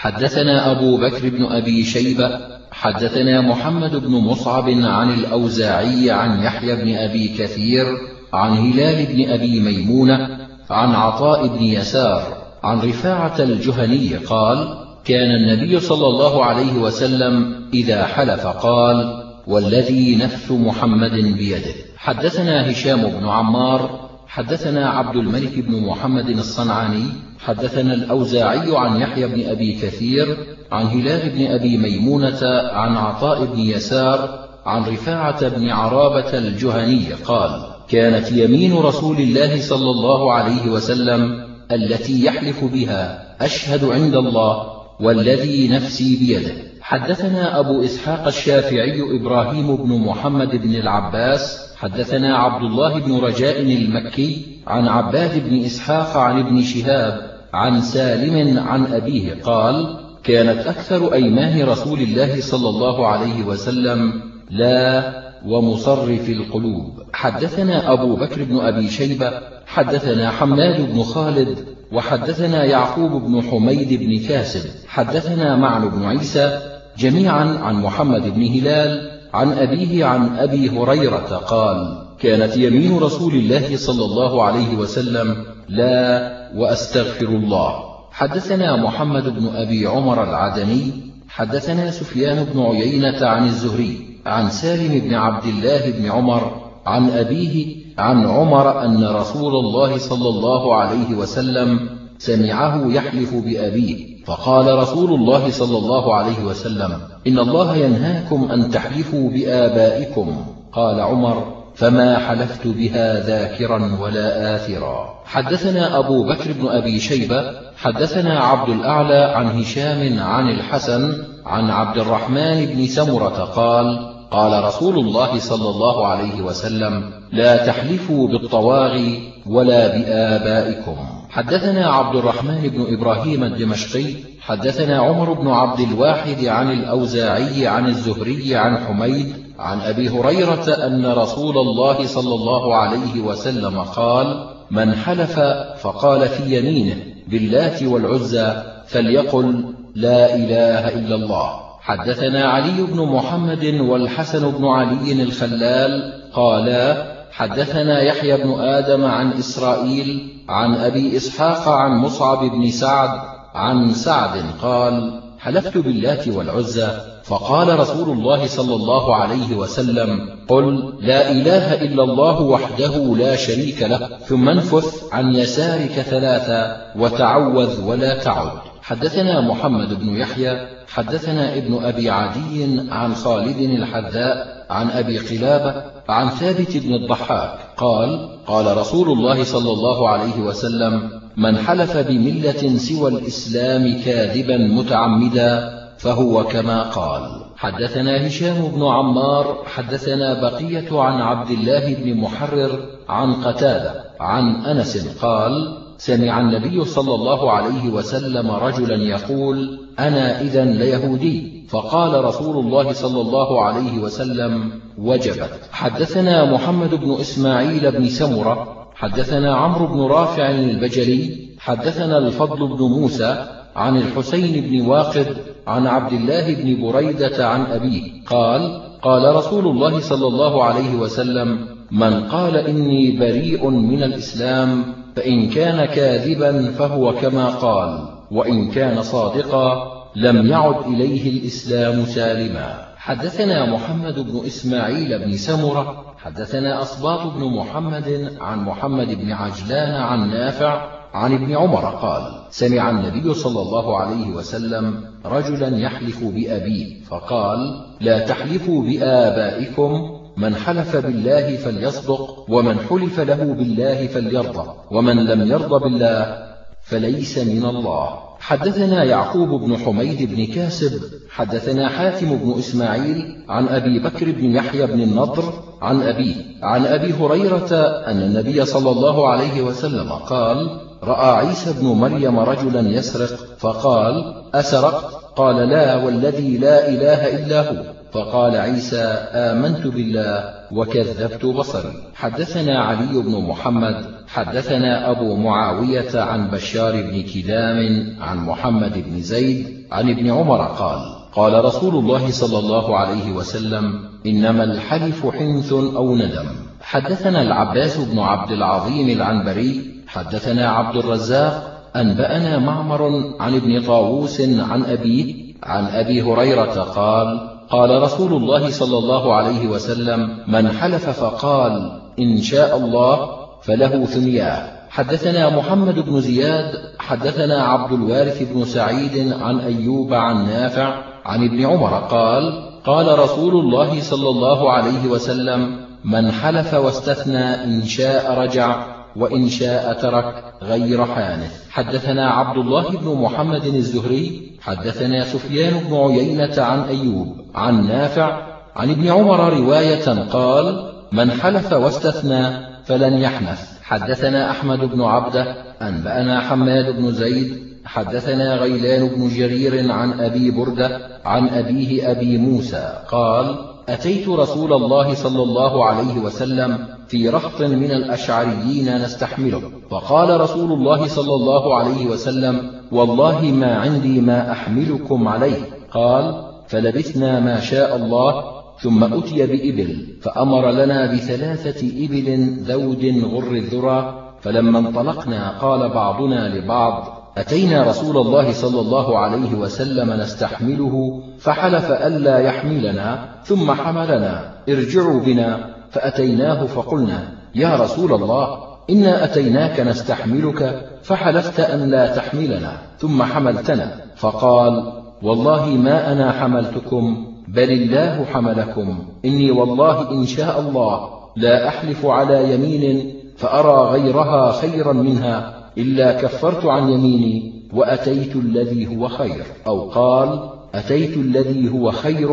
حدثنا أبو بكر بن أبي شيبة حدثنا محمد بن مصعب عن الأوزاعي عن يحيى بن أبي كثير عن هلال بن أبي ميمونة عن عطاء بن يسار عن رفاعة الجهني قال كان النبي صلى الله عليه وسلم إذا حلف قال والذي نفس محمد بيده. حدثنا هشام بن عمار حدثنا عبد الملك بن محمد الصنعاني حدثنا الأوزاعي عن يحيى بن أبي كثير عن هلال بن أبي ميمونة عن عطاء بن يسار عن رفاعة بن عرابة الجهني قال كانت يمين رسول الله صلى الله عليه وسلم التي يحلف بها أشهد عند الله والذي نفسي بيده. حدثنا أبو إسحاق الشافعي إبراهيم بن محمد بن العباس حدثنا عبد الله بن رجاء المكي عن عباد بن إسحاق عن ابن شهاب عن سالم عن أبيه قال كانت أكثر أيمان رسول الله صلى الله عليه وسلم لا ومصرف القلوب. حدثنا أبو بكر بن أبي شيبة حدثنا حماد بن خالد وحدثنا يعقوب بن حميد بن كاسب حدثنا معن بن عيسى جميعا عن محمد بن هلال عن أبيه عن أبي هريرة قال كانت يمين رسول الله صلى الله عليه وسلم لا وأستغفر الله. حدثنا محمد بن أبي عمر العدني حدثنا سفيان بن عيينة عن الزهري عن سالم بن عبد الله بن عمر عن أبيه عن عمر أن رسول الله صلى الله عليه وسلم سمعه يحلف بأبيه. فقال رسول الله صلى الله عليه وسلم إن الله ينهاكم أن تحلفوا بآبائكم. قال عمر فما حلفت بها ذاكرا ولا آثرا. حدثنا أبو بكر بن أبي شيبة حدثنا عبد الأعلى عن هشام عن الحسن عن عبد الرحمن بن سمرة قال قال رسول الله صلى الله عليه وسلم لا تحلفوا بالطواغي ولا بآبائكم. حدثنا عبد الرحمن بن إبراهيم الدمشقي حدثنا عمر بن عبد الواحد عن الأوزاعي عن الزهري عن حميد عن أبي هريرة أن رسول الله صلى الله عليه وسلم قال من حلف فقال في يمينه باللات والعزى فليقل لا إله إلا الله. حدثنا علي بن محمد والحسن بن علي الخلال قالا حدثنا يحيى بن آدم عن إسرائيل عن أبي إسحاق عن مصعب بن سعد عن سعد قال حلفت باللات والعزى فقال رسول الله صلى الله عليه وسلم قل لا إله إلا الله وحده لا شريك له ثم انفث عن يسارك ثلاثا وتعوذ ولا تعد. حدثنا محمد بن يحيى حدثنا ابن أبي عدي عن خالد الحذاء عن أبي قلابة عن ثابت بن الضحاك قال قال رسول الله صلى الله عليه وسلم من حلف بملة سوى الإسلام كاذبا متعمدا فهو كما قال حدثنا هشام بن عمار حدثنا بقية عن عبد الله بن محرر عن قتادة عن أنس قال سمع النبي صلى الله عليه وسلم رجلا يقول أنا إذا ليهودي فقال رسول الله صلى الله عليه وسلم وجبت. حدثنا محمد بن إسماعيل بن سمرة حدثنا عمرو بن رافع البجلي حدثنا الفضل بن موسى عن الحسين بن واقد عن عبد الله بن بريدة عن أبيه قال قال رسول الله صلى الله عليه وسلم من قال إني بريء من الإسلام فإن كان كاذبا فهو كما قال وإن كان صادقا لم يعد إليه الإسلام سالما. حدثنا محمد بن إسماعيل بن سمرة حدثنا أصباط بن محمد عن محمد بن عجلان عن نافع عن ابن عمر قال سمع النبي صلى الله عليه وسلم رجلا يحلف بأبيه فقال لا تحلفوا بآبائكم من حلف بالله فليصدق ومن حلف له بالله فليرضى ومن لم يرضى بالله فليس من الله. حدثنا يعقوب بن حميد بن كاسب حدثنا حاتم بن إسماعيل عن أبي بكر بن يحيى بن النضر عن أبيه عن أبي هريرة أن النبي صلى الله عليه وسلم قال رأى عيسى بن مريم رجلا يسرق فقال أسرقت؟ قال لا والذي لا إله إلا هو. فقال عيسى آمنت بالله وكذبت بصري. حدثنا علي بن محمد حدثنا أبو معاوية عن بشار بن كدام عن محمد بن زيد عن ابن عمر قال قال رسول الله صلى الله عليه وسلم إنما الحلف حنث أو ندم. حدثنا العباس بن عبد العظيم العنبري حدثنا عبد الرزاق أنبأنا معمر عن ابن طاووس عن أبيه عن أبي هريرة قال قال رسول الله صلى الله عليه وسلم من حلف فقال إن شاء الله فله ثنياه حدثنا محمد بن زياد حدثنا عبد الوارث بن سعيد عن أيوب عن نافع عن ابن عمر قال قال رسول الله صلى الله عليه وسلم من حلف واستثنى إن شاء رجع وإن شاء ترك غير حانث. حدثنا عبد الله بن محمد الزهري حدثنا سفيان بن عيينة عن أيوب. عن نافع عن ابن عمر رواية قال من حلف واستثنى فلن يحنث. حدثنا أحمد بن عبده أنبأنا حماد بن زيد حدثنا غيلان بن جرير عن أبي بردة عن أبيه أبي موسى قال أتيت رسول الله صلى الله عليه وسلم في رهط من الأشعريين نستحمله. فقال رسول الله صلى الله عليه وسلم والله ما عندي ما أحملكم عليه. قال فلبثنا ما شاء الله ثم أتي بإبل فأمر لنا بثلاثة إبل ذود غر الذرى فلما انطلقنا قال بعضنا لبعض أتينا رسول الله صلى الله عليه وسلم نستحمله فحلف ألا يحملنا ثم حملنا ارجعوا بنا فأتيناه فقلنا يا رسول الله إنا أتيناك نستحملك فحلفت أن لا تحملنا ثم حملتنا فقال والله ما أنا حملتكم بل الله حملكم. إني والله إن شاء الله لا أحلف على يمين فأرى غيرها خيرا منها إلا كفرت عن يميني وأتيت الذي هو خير. أو قال أتيت الذي هو خير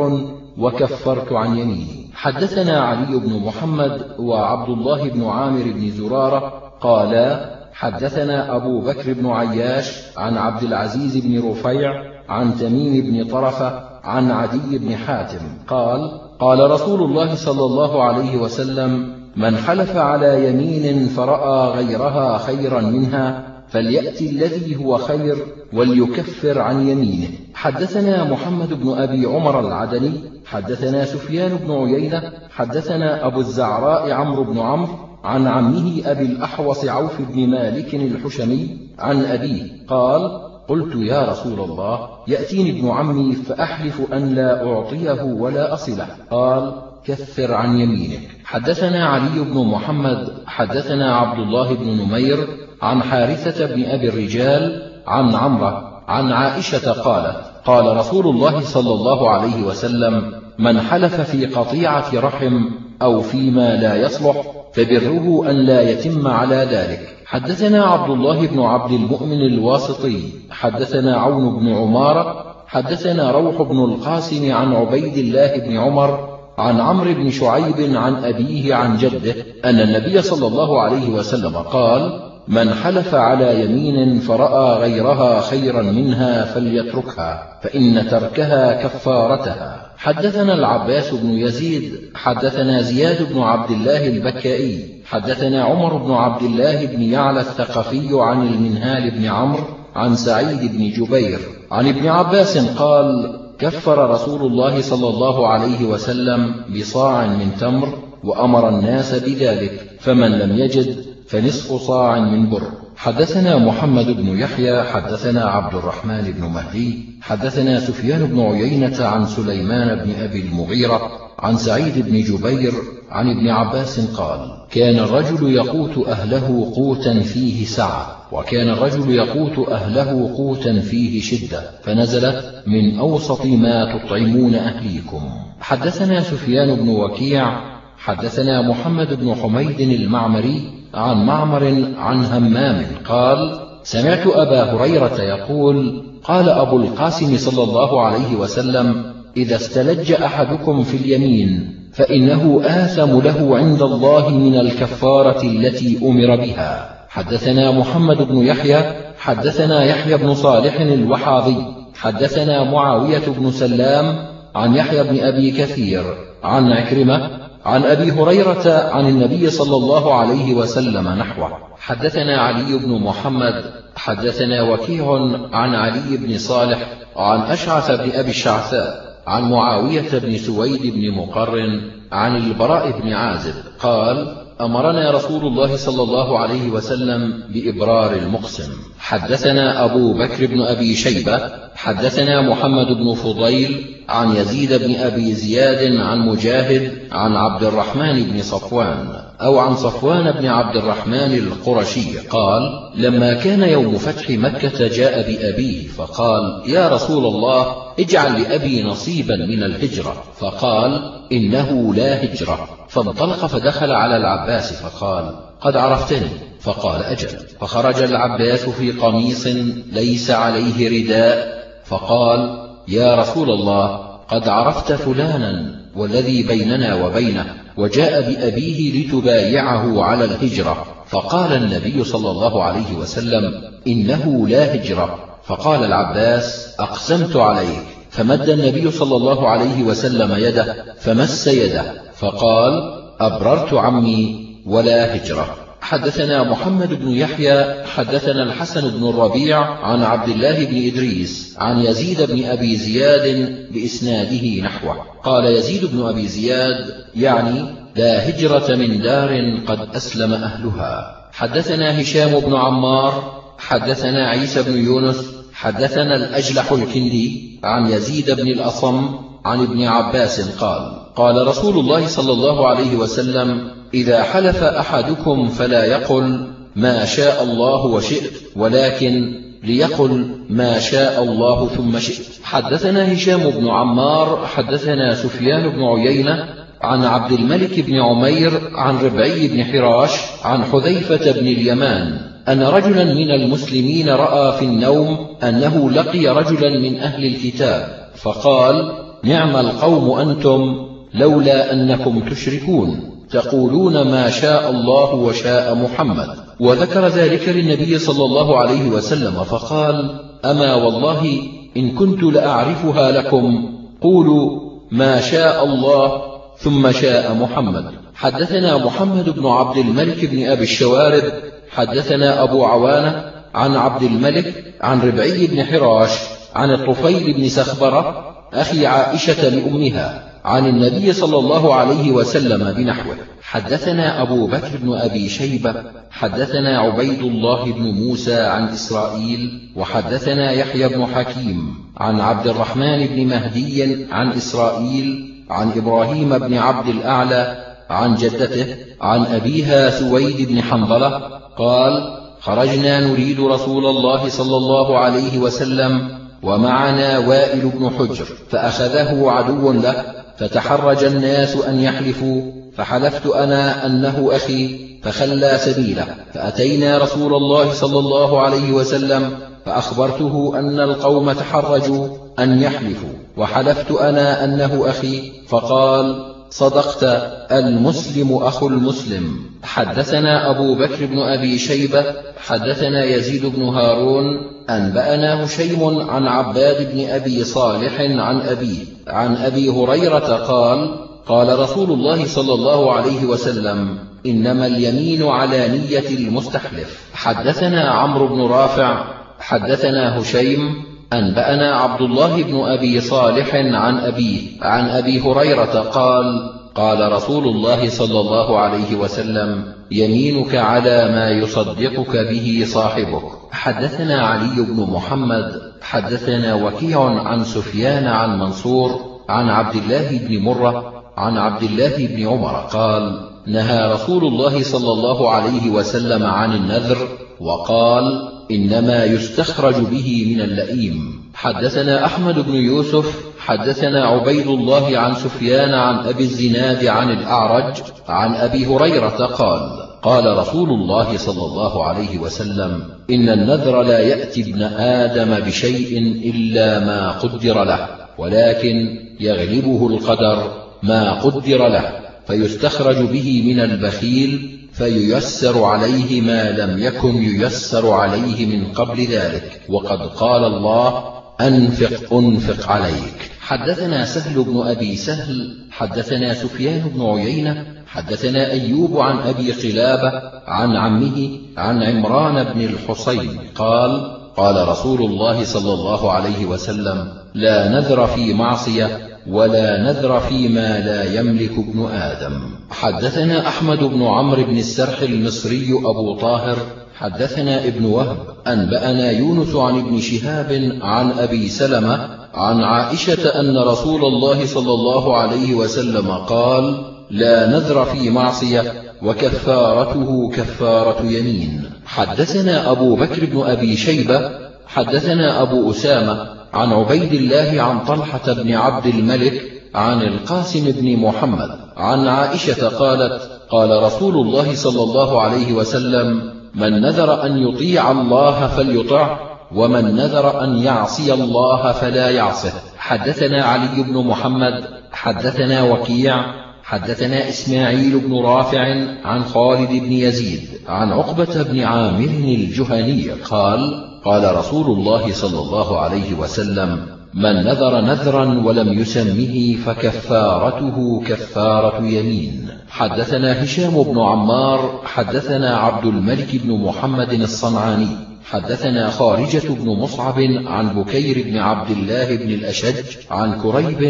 وكفرت عن يميني. حدثنا علي بن محمد وعبد الله بن عامر بن زرارة قالا حدثنا أبو بكر بن عياش عن عبد العزيز بن رفيع عن تميم بن طرفة عن عدي بن حاتم قال قال رسول الله صلى الله عليه وسلم من حلف على يمين فرأى غيرها خيرا منها فليأتي الذي هو خير وليكفر عن يمينه. حدثنا محمد بن أبي عمر العدني حدثنا سفيان بن عيينة حدثنا أبو الزعراء عمرو بن عمرو عن عمه أبي الأحوص عوف بن مالك الحشمي عن أبيه قال قلت يا رسول الله يأتيني ابن عمي فأحلف أن لا أعطيه ولا أصله. قال كفر عن يمينك. حدثنا علي بن محمد حدثنا عبد الله بن نمير عن حارثة بن أبي الرجال عن عمرة عن عائشة قالت قال رسول الله صلى الله عليه وسلم من حلف في قطيعة رحم أو فيما لا يصلح فبره أن لا يتم على ذلك. حدثنا عبد الله بن عبد المؤمن الواسطي حدثنا عون بن عمارة حدثنا روح بن القاسم عن عبيد الله بن عمر عن عمرو بن شعيب عن أبيه عن جده أن النبي صلى الله عليه وسلم قال من حلف على يمين فرأى غيرها خيرا منها فليتركها فإن تركها كفارتها. حدثنا العباس بن يزيد حدثنا زياد بن عبد الله البكائي حدثنا عمر بن عبد الله بن يعلى الثقفي عن المنهال بن عمرو عن سعيد بن جبير عن ابن عباس قال كفر رسول الله صلى الله عليه وسلم بصاع من تمر وأمر الناس بذلك فمن لم يجد فنصف صاع من بر. حدثنا محمد بن يحيى حدثنا عبد الرحمن بن مهدي حدثنا سفيان بن عيينة عن سليمان بن أبي المغيرة عن سعيد بن جبير عن ابن عباس قال كان الرجل يقوت أهله قوتا فيه سعة وكان الرجل يقوت أهله قوتا فيه شدة فنزلت من أوسط ما تطعمون أهليكم حدثنا سفيان بن وكيع حدثنا محمد بن حميد المعمري عن معمر عن همام قال سمعت أبا هريرة يقول قال أبو القاسم صلى الله عليه وسلم إذا استلج أحدكم في اليمين فإنه آثم له عند الله من الكفارة التي أمر بها. حدثنا محمد بن يحيى حدثنا يحيى بن صالح الوحاضي حدثنا معاوية بن سلام عن يحيى بن أبي كثير عن عكرمة عن أبي هريرة عن النبي صلى الله عليه وسلم نحوه. حدثنا علي بن محمد حدثنا وكيع عن علي بن صالح عن أشعث بن أبي الشعثاء عن معاوية بن سويد بن مقرن عن البراء بن عازب قال أمرنا رسول الله صلى الله عليه وسلم بإبرار المقسم. حدثنا أبو بكر بن أبي شيبة حدثنا محمد بن فضيل عن يزيد بن أبي زياد عن مجاهد عن عبد الرحمن بن صفوان أو عن صفوان بن عبد الرحمن القرشي قال لما كان يوم فتح مكة جاء بأبيه فقال يا رسول الله اجعل لأبي نصيبا من الهجرة فقال إنه لا هجرة فانطلق فدخل على العباس فقال قد عرفتني فقال أجل فخرج العباس في قميص ليس عليه رداء فقال يا رسول الله قد عرفت فلانا والذي بيننا وبينه وجاء بأبيه لتبايعه على الهجرة. فقال النبي صلى الله عليه وسلم إنه لا هجرة. فقال العباس أقسمت عليك فمد النبي صلى الله عليه وسلم يده فمس يده فقال أبررت عمي ولا هجرة. حدثنا محمد بن يحيى حدثنا الحسن بن الربيع عن عبد الله بن إدريس عن يزيد بن أبي زياد بإسناده نحوه. قال يزيد بن أبي زياد يعني لا هجرة من دار قد أسلم أهلها. حدثنا هشام بن عمار حدثنا عيسى بن يونس حدثنا الأجلح الكندي عن يزيد بن الأصم عن ابن عباس قال قال رسول الله صلى الله عليه وسلم إذا حلف أحدكم فلا يقل ما شاء الله وشئت ولكن ليقل ما شاء الله ثم شئت. حدثنا هشام بن عمار حدثنا سفيان بن عيينة عن عبد الملك بن عمير عن ربعي بن حراش عن حذيفة بن اليمان أن رجلا من المسلمين رأى في النوم أنه لقي رجلا من أهل الكتاب فقال نعم القوم أنتم لولا أنكم تشركون. تقولون ما شاء الله وشاء محمد. وذكر ذلك للنبي صلى الله عليه وسلم فقال أما والله إن كنت لأعرفها لكم قولوا ما شاء الله ثم شاء محمد. حدثنا محمد بن عبد الملك بن أبي الشوارب حدثنا أبو عوانة عن عبد الملك عن ربعي بن حراش عن الطفيل بن سخبرة أخي عائشة لأمها. عن النبي صلى الله عليه وسلم بنحوه حدثنا أبو بكر بن أبي شيبة حدثنا عبيد الله بن موسى عن إسرائيل وحدثنا يحيى بن حكيم عن عبد الرحمن بن مهدي عن إسرائيل عن إبراهيم بن عبد الأعلى عن جدته عن أبيها سويد بن حنظلة قال خرجنا نريد رسول الله صلى الله عليه وسلم ومعنا وائل بن حجر فأخذه عدو له فتحرج الناس أن يحلفوا فحلفت أنا أنه أخي فخلى سبيله فأتينا رسول الله صلى الله عليه وسلم فأخبرته أن القوم تحرجوا أن يحلفوا وحلفت أنا أنه أخي فقال صدقت المسلم أخو المسلم. حدثنا أبو بكر بن أبي شيبة حدثنا يزيد بن هارون أنبأنا هشيم عن عباد بن أبي صالح عن أبيه عن أبي هريرة قال قال رسول الله صلى الله عليه وسلم إنما اليمين على نية المستحلف. حدثنا عمرو بن رافع حدثنا هشيم أنبأنا عبد الله بن أبي صالح عن أبيه عن أبي هريرة قال قال رسول الله صلى الله عليه وسلم يمينك على ما يصدقك به صاحبك. حدثنا علي بن محمد حدثنا وكيع عن سفيان عن منصور عن عبد الله بن مرة عن عبد الله بن عمر قال نهى رسول الله صلى الله عليه وسلم عن النذر وقال إنما يستخرج به من اللئيم. حدثنا أحمد بن يوسف حدثنا عبيد الله عن سفيان عن أبي الزناد عن الأعرج عن أبي هريرة قال قال رسول الله صلى الله عليه وسلم إن النذر لا يأتي ابن آدم بشيء إلا ما قدر له ولكن يغلبه القدر ما قدر له فيستخرج به من البخيل فييسر عليه ما لم يكن ييسر عليه من قبل ذلك. وقد قال الله أنفق أنفق عليك. حدثنا سهل بن أبي سهل حدثنا سفيان بن عيينة حدثنا أيوب عن أبي قلابة عن عمه عن عمران بن الحصين. قال قال رسول الله صلى الله عليه وسلم لا نذر في معصية ولا نذر فيما لا يملك ابن آدم. حدثنا أحمد بن عمرو بن السرح المصري أبو طاهر. حدثنا ابن وهب. أنبأنا يونس عن ابن شهاب عن أبي سلمة عن عائشة أن رسول الله صلى الله عليه وسلم قال لا نذر في معصية وكفارته كفارة يمين. حدثنا أبو بكر بن أبي شيبة. حدثنا أبو أسامة عن عبيد الله عن طلحة بن عبد الملك عن القاسم بن محمد عن عائشة قالت قال رسول الله صلى الله عليه وسلم من نذر أن يطيع الله فليطع ومن نذر أن يعصي الله فلا يعصه. حدثنا علي بن محمد حدثنا وكيع حدثنا إسماعيل بن رافع عن خالد بن يزيد عن عقبة بن عامر الجهني قال قال رسول الله صلى الله عليه وسلم من نذر نذرا ولم يسمه فكفارته كفارة يمين. حدثنا هشام بن عمار حدثنا عبد الملك بن محمد الصنعاني حدثنا خارجة بن مصعب عن بكير بن عبد الله بن الأشج عن كريب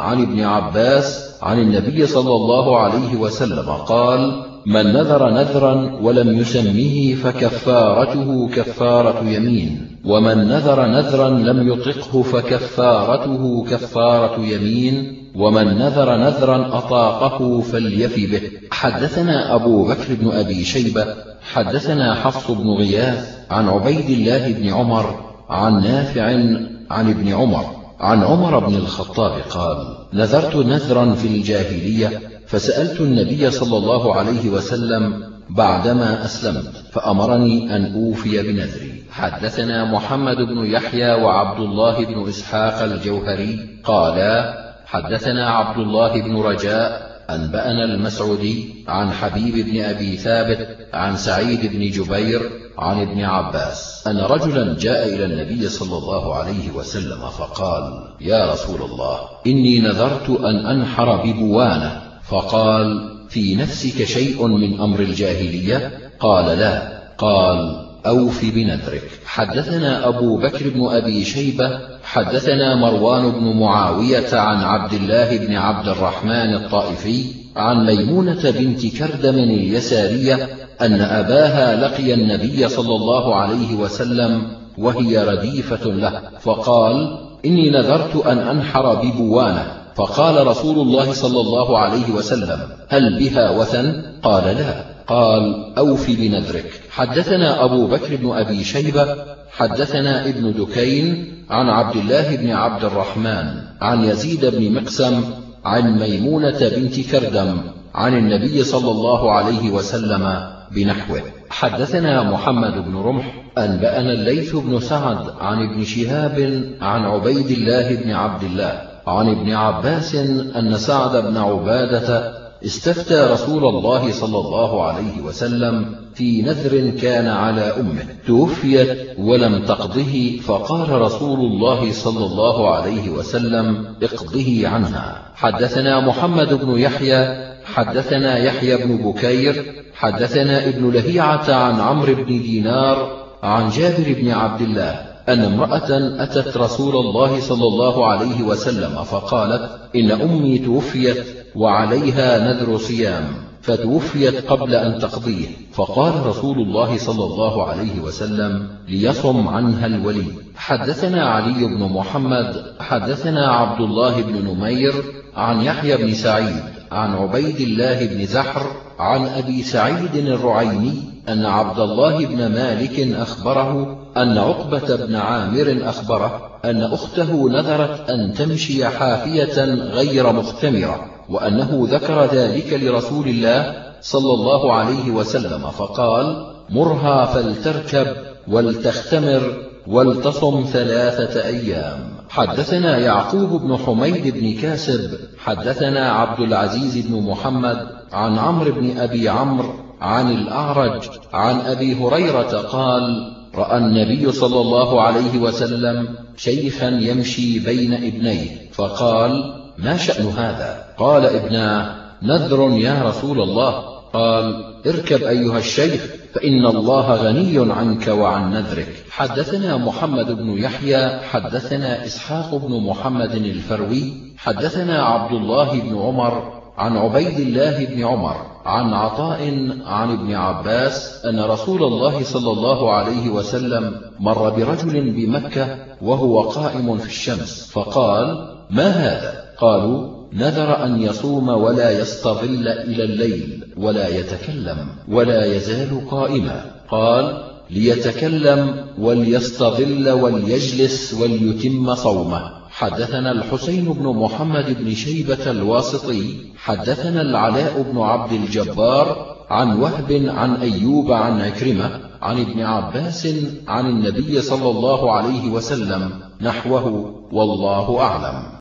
عن ابن عباس عن النبي صلى الله عليه وسلم قال من نذر نذرا ولم يسمه فكفارته كفارة يمين ومن نذر نذرا لم يطقه فكفارته كفارة يمين ومن نذر نذرا أطاقه فليف به. حدثنا أبو بكر بن أبي شيبة حدثنا حفص بن غياث عن عبيد الله بن عمر عن نافع عن ابن عمر عن عمر بن الخطاب قال نذرت نذرا في الجاهلية فسألت النبي صلى الله عليه وسلم بعدما أسلمت فأمرني أن أوفي بنذري. حدثنا محمد بن يحيى وعبد الله بن إسحاق الجوهري قالا حدثنا عبد الله بن رجاء أنبأنا المسعودي عن حبيب بن أبي ثابت عن سعيد بن جبير عن ابن عباس أن رجلا جاء إلى النبي صلى الله عليه وسلم فقال يا رسول الله إني نذرت أن أنحر ببوانة فقال في نفسك شيء من أمر الجاهلية؟ قال لا. قال أوف بنذرك. حدثنا أبو بكر بن أبي شيبة حدثنا مروان بن معاوية عن عبد الله بن عبد الرحمن الطائفي عن ميمونة بنت كردم اليسارية أن أباها لقي النبي صلى الله عليه وسلم وهي رديفة له فقال إني نذرت أن أنحر ببوانة. فقال رسول الله صلى الله عليه وسلم هل بها وثن؟ قال لا. قال أوف بنذرك. حدثنا أبو بكر بن أبي شيبة حدثنا ابن دكين عن عبد الله بن عبد الرحمن عن يزيد بن مقسم عن ميمونة بنت كردم عن النبي صلى الله عليه وسلم بنحوه. حدثنا محمد بن رمح أنبأنا الليث بن سعد عن ابن شهاب عن عبيد الله بن عبد الله عن ابن عباس أن سعد بن عبادة استفتى رسول الله صلى الله عليه وسلم في نذر كان على أمه. توفيت ولم تقضه فقال رسول الله صلى الله عليه وسلم اقضه عنها. حدثنا محمد بن يحيى حدثنا يحيى بن بكير حدثنا ابن لهيعة عن عمرو بن دينار عن جابر بن عبد الله. أن امرأة أتت رسول الله صلى الله عليه وسلم فقالت إن أمي توفيت وعليها نذر صيام فتوفيت قبل أن تقضيه. فقال رسول الله صلى الله عليه وسلم ليصم عنها الولي. حدثنا علي بن محمد حدثنا عبد الله بن نمير عن يحيى بن سعيد عن عبيد الله بن زحر عن أبي سعيد الرعيني أن عبد الله بن مالك أخبره أن عقبة بن عامر أخبره أن أخته نذرت أن تمشي حافية غير مختمرة وأنه ذكر ذلك لرسول الله صلى الله عليه وسلم فقال مرها فلتركب ولتختمر ولتصم ثلاثة أيام. حدثنا يعقوب بن حميد بن كاسب حدثنا عبد العزيز بن محمد عن عمرو بن أبي عمرو عن الأعرج عن أبي هريرة قال رأى النبي صلى الله عليه وسلم شيخا يمشي بين ابنيه فقال ما شأن هذا؟ قال ابناه نذر يا رسول الله. قال اركب أيها الشيخ فإن الله غني عنك وعن نذرك. حدثنا محمد بن يحيى حدثنا إسحاق بن محمد الفروي حدثنا عبد الله بن عمر عن عبيد الله بن عمر عن عطاء عن ابن عباس أن رسول الله صلى الله عليه وسلم مر برجل بمكة وهو قائم في الشمس فقال ما هذا؟ قالوا نذر أن يصوم ولا يستظل إلى الليل ولا يتكلم ولا يزال قائما. قال ليتكلم وليستظل وليجلس وليتم صومه. حدثنا الحسين بن محمد بن شيبة الواسطي حدثنا العلاء بن عبد الجبار عن وهب عن أيوب عن عكرمة عن ابن عباس عن النبي صلى الله عليه وسلم نحوه والله أعلم.